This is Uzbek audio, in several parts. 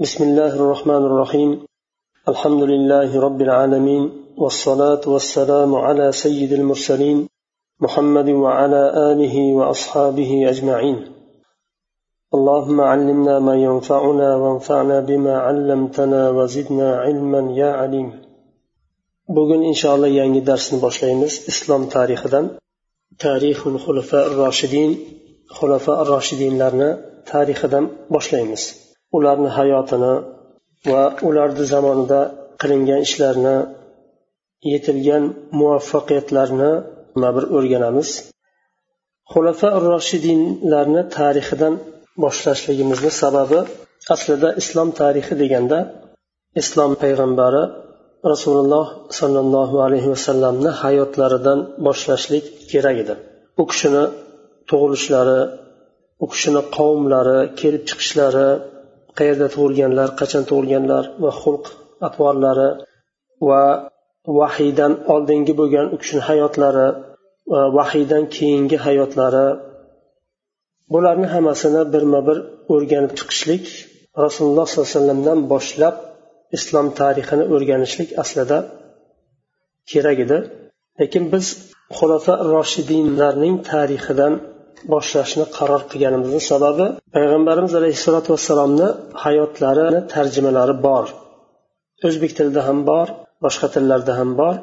بسم الله الرحمن الرحيم الحمد لله رب العالمين والصلاة والسلام على سيد المرسلين محمد وعلى آله وأصحابه أجمعين اللهم علمنا ما ينفعنا وانفعنا بما علمتنا وزدنا علما يا عليم bugun inshaalloh yangi darsni boshlaymiz islom tarixidan tarixul xulafa roshidin xulafa roshidinlarni tarixidan boshlaymiz Ularni hayotini va ularni zamonida qilingan ishlarni yetilgan muvaffaqiyatlarni bir o'rganamiz. Xulafa roshidinlarni tarixidan boshlashligimizni sababi aslida islom tarixi deganda islom payg'ambari rasululloh sollallohu alayhi vasallamni hayotlaridan boshlashlik kerak edi. U kishini tug'ilishlari u kishini qavmlari kelib chiqishlari qayerda tug'ilganlar qachon tug'ilganlar va xulq atvorlari va vahiydan oldingi bo'lgan u kishini hayotlari va vahiydan keyingi hayotlari bularni hammasini birma bir o'rganib chiqishlik rasululloh sollallohu alayhi vasallamdan boshlab islom tarixini o'rganishlik aslida kerak edi. Lekin biz xulofa roshidinlarning tarixidan boshlashni qaror qilganimizni sababi payg'ambarimiz alayhissalotu vassalomni hayotlari tarjimalari bor. O'zbek tilida ham bor boshqa tillarda ham bor.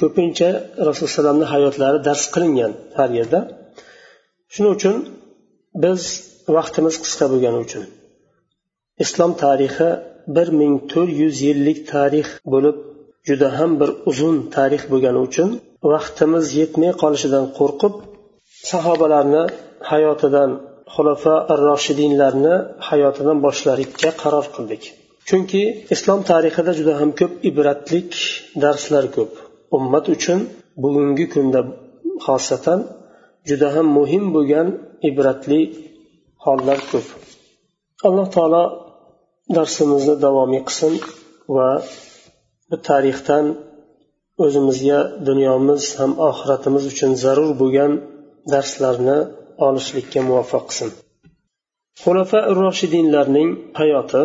Ko'pincha rasululloh alayhivasallamni hayotlari dars qilingan har yerda. Shuning uchun biz vaqtimiz qisqa bo'lgani uchun islom tarixi bir ming to'rt yuz yillik tarix bo'lib juda ham bir uzun tarix bo'lgani uchun vaqtimiz yetmay qolishidan qo'rqib sahobalarni hayotidan xulafa ar roshidinlarni hayotidan boshlashga qaror qildik. Chunki islom tarixida juda ham ko'p ibratlik darslar ko'p. Ummat uchun bugungi kunda xosatan juda ham muhim bo'lgan ibratli hollar ko'p. Alloh taolo darsimizni davomiy qilsin va bu tarixdan o'zimizga dunyomiz ham oxiratimiz uchun zarur bo'lgan darslarni olishlikka muvaffaq qilsin. Xulafa roshidinlarning hayoti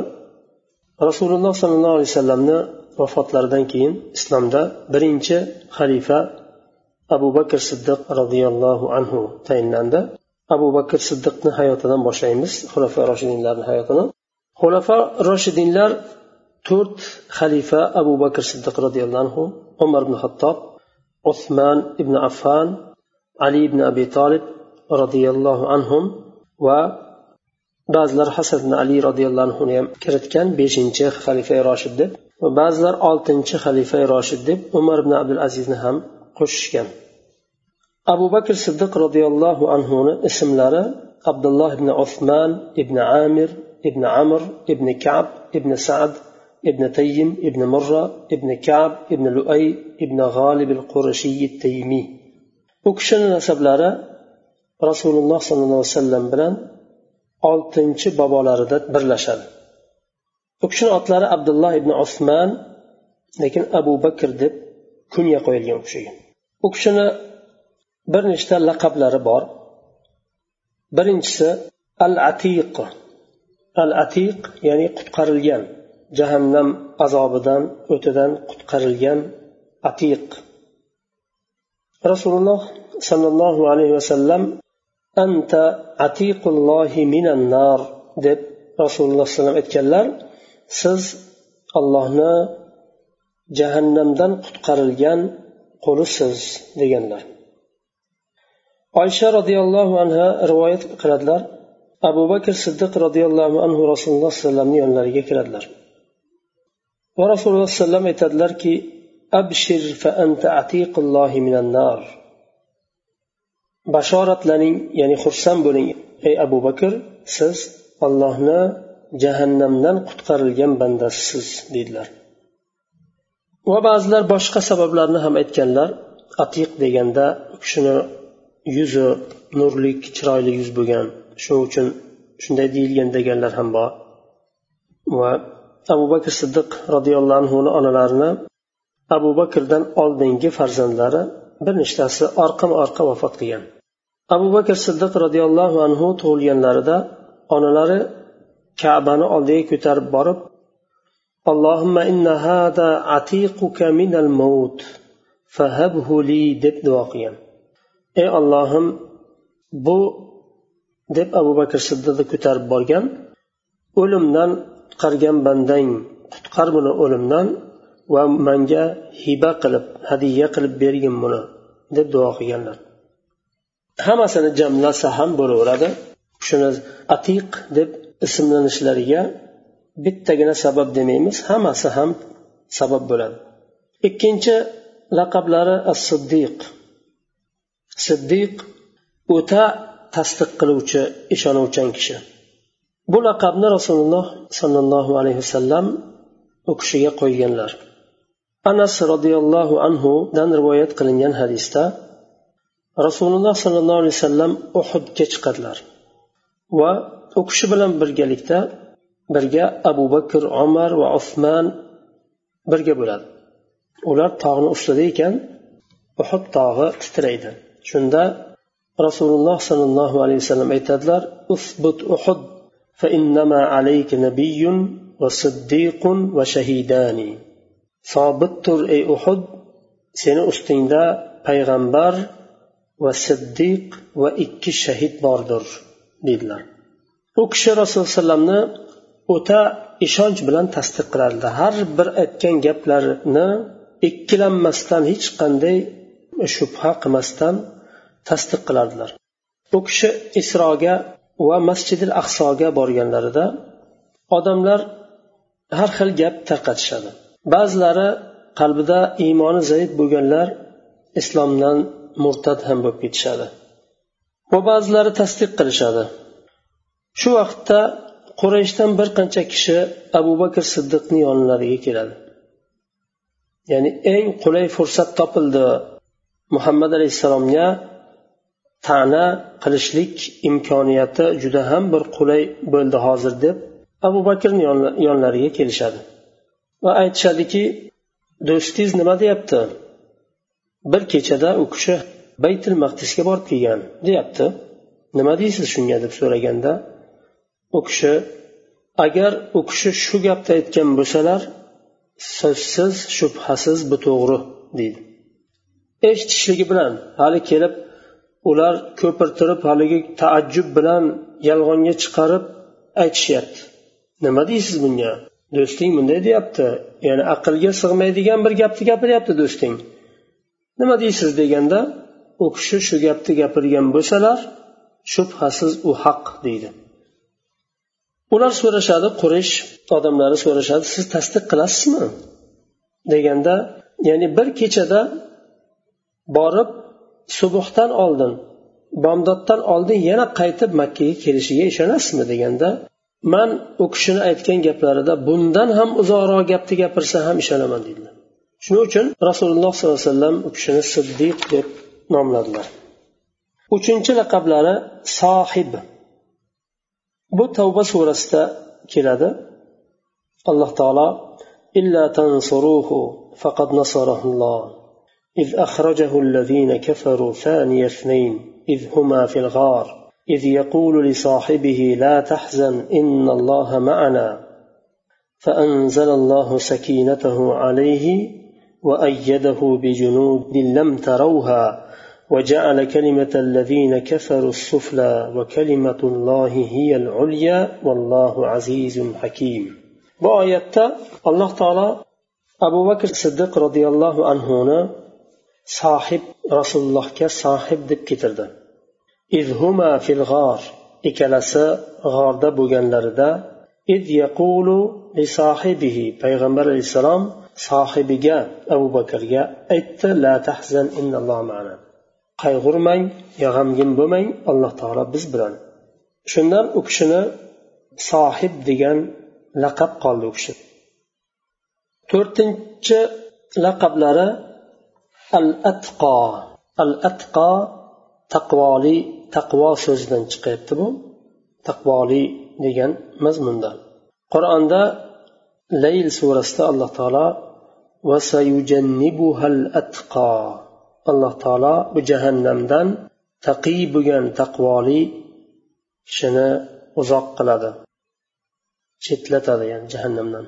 rasululloh sollallohu alayhi vasallamni vafotlaridan keyin islomda birinchi xalifa abu bakr siddiq roziyallohu anhu tayinlandi. Abu bakr siddiqni hayotidan boshlaymiz xulafa roshidinlarni hayotini. Xulafa roshidinlar to'rt xalifa abu bakr siddiq roziyallohu anhu umar ibn hattob usmon ibn affan ali ibn abi tolib roziyallohu anhum va ba'zilar hasan ibn ali roziyallohu anhuni ham kiritgan beshinchi xalifa roshid deb va ba'zilar oltinchi xalifa roshid deb umar ibn abdul azizni ham qo'shishgan. Abu bakr siddiq roziyallohu anhuni ismlari abdulloh ibn usmon ibn amir ibn amr ibn kab ibn sad ibn تيم ibn murra ibn kab ibn luay ibn غالب al التيمي u kishini nasablari rasululloh sollallohu alayhi vasallam bilan oltinchi bobolarida birlashadi. U kishini otlari abdulloh ibn usmon lekin abu bakr deb kunya qo'yilgan u kishiga. U kishini bir nechta laqablari bor. Birinchisi al atiq al atiq ya'ni qutqarilgan jahannam azobidan o'tidan qutqarilgan atiq. Rasululloh sollallohu alayhi vasallam anta atiqullohi minan nar deb rasululloh alayhi aytganlar siz ollohni jahannamdan qutqarilgan qulisiz deganlar. Oysha roziyallohu anha rivoyat qiladilar. Abu bakr siddiq roziyallohu anhu rasululloh sallamni yonlariga kiradilar. Va rasululloh sallam aytadilarki abshir fa anta atiqullohi minan nar. Bashoratlaning ya'ni xursand bo'ling ey abu bakr siz ollohni jahannamdan qutqarilgan bandasisiz dedilar va ba'zilar boshqa sabablarni ham aytganlar. Atiq deganda kishini yuzi nurlik chiroyli yuz bo'lgan. Shuning uchun shunday deyilgan deganlar ham bor. Va abu bakr siddiq roziyallohu anhuni onalarini abu bakrdan oldingi farzandlari bir nechtasi orqam orqa vafot qilgan. Abu bakr siddiq roziyallohu anhu tug'ilganlarida onalari kabani oldiga ko'tarib borib allohimma inna atiquka minal maut fahabhu li deb duo qilgan. Ey ollohim bu deb abu bakr siddiqni ko'tarib borgan o'limdan qutqargan bandang qutqar buni o'limdan va manga hiba qilib hadya qilib bergin buni deb duo qilganlar. Hammasini jamlasa ham bo'laveradi. Shuni atiq deb ismlanishlariga bittagina sabab demaymiz. Hammasi ham sabab bo'ladi. Ikkinchi laqablari as siddiq siddiq o'ta tasdiq qiluvchi ishonuvchan kishi. Bu laqabni rasululloh sollallohu alayhi vasallam u kishiga qo'yganlar. anas roziyallohu anhudan rivoyat qilingan hadisda rasululloh sollallohu alayhi vasallam uhudga chiqadilar va u kishi bilan birgalikda birga abu bakr umar va usmon birga bo'ladi ular tog'ni ustida ekan uhud tog'i titraydi shunda rasululloh sollallohu alayhi vasallam aytadilar usbut uhud فإنما عليك نبي وصديق وشهيدان sobit tur ey uhud seni ustingda payg'ambar va siddiq va ikki shahid bordir deydilar. U kishi rasululloh alayhi vasallamni o'ta ishonch bilan tasdiq qilardilar har bir aytgan gaplarini ikkilanmasdan hech qanday shubha qilmasdan tasdiq qilardilar. U kishi isroga va masjidil aqsoga borganlarida odamlar har xil gap tarqatishadi. Ba'zilari qalbida iymoni zaif bo'lganlar islomdan murtad ham bo'lib ketishadi. Va ba'zilari tasdiq qilishadi. Shu vaqtda qurayshdan bir qancha kishi abu bakr siddiqni yonlariga keladi. Ya'ni eng qulay fursat topildi muhammad alayhissalomga ta'na qilishlik imkoniyati juda ham bir qulay bo'ldi hozir deb abu bakrni yonlariga kelishadi. Va aytishadiki do'stingiz nima deyapti? Bir kechada u kishi baytil maqdisga borib kelgan deyapti. Nima deysiz shunga deb so'raganda u kishi agar u kishi shu gapni aytgan bo'lsalar so'zsiz shubhasiz bu to'g'ri deydi. Eshitishligi bilan hali kelib ular ko'pirtirib haligi taajjub bilan yolg'onga chiqarib aytishyapti. Nima deysiz bunga? Do'sting bunday deyapti. Ya'ni aqlga sig'maydigan bir gapni gapiryapti do'sting. Nima deysiz deganda u kishi shu gapni gapirgan bo'lsalar shubhasiz u haq deydi. Ular so'rashadi qurish odamlari so'rashadi siz tasdiq qilasizmi? Deganda ya'ni bir kechada borib subuhdan oldin bomdoddan oldin yana qaytib makkaga kelishiga ishonasizmi? Deganda man u kishini aytgan gaplarida bundan ham uzoqroq gapni gapirsa ham ishonaman deydilar shuning uchun rasululloh sollallohu alayhi vasallam u kishini siddiq deb nomladilar uchinchi laqablari sohib bu tavba surasida keladi alloh taolo إلا تنصروه فقد نصره الله إذ أخرجه الذين كفروا ثاني اثنين إذ هما في الغار إذ يقول لصاحبه لا تحزن إن الله معنا. فأنزل الله سكينته عليه وأيده بجنود لم تروها وجعل كلمة الذين كفروا السفلى وكلمة الله هي العليا والله عزيز حكيم. بآية الله تعالى أبو بكر الصديق رضي الله عنه sohib rasulullohga sohib deb ketirdi izhuma fil g'or ikkalasi g'orda bo'lganlarida iz yaqulu li sohibihi payg'ambar alayhissalom sohibiga abu bakrga aytdi la tahzan innalloh ma'ana. Qayg'urmang yo g'amgin bo'lmang alloh taolo biz bilan. Shundan u kishini sohib degan laqab qoldi u kishi. To'rtinchi laqablari al atqo al atqo taqvoli taqvo so'zidan chiqyapti bu taqvoli degan mazmunda qur'onda layl surasida alloh taolo alloh taolo bu jahannamdan taqiy bo'lgan taqvoli kishini uzoq qiladi. Chetlatadi ya'ni jahannamdan.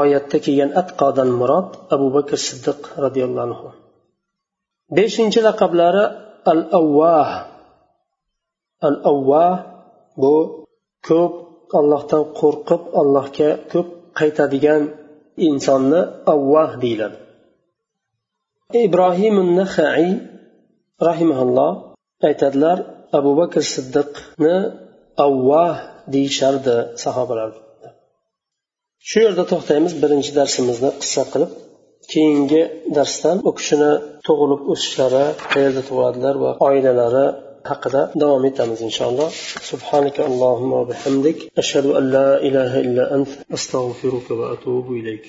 Oyatda kelgan atqodan murod abu bakr siddiq roziyallohu anhu. Beshinchi laqablari al avvah al avvah bu ko'p allohdan qo'rqib allohga ko'p qaytadigan insonni avvah deyiladi. Ibrohim nahaiy rahimaulloh aytadilar abu bakr siddiqni avvah deyishardi sahobalar. Shu yerda to'xtaymiz birinchi darsimizni qissa qilib keyingi darsdan u kishini tug'ilib o'sishlari qayerda tug'iladilar va oilalari haqida davom etamiz inshaalloh. Subhanaka allohumma bihamdik. Ashhadu an la ilaha illa ant astag'firuka va atubu ilayk.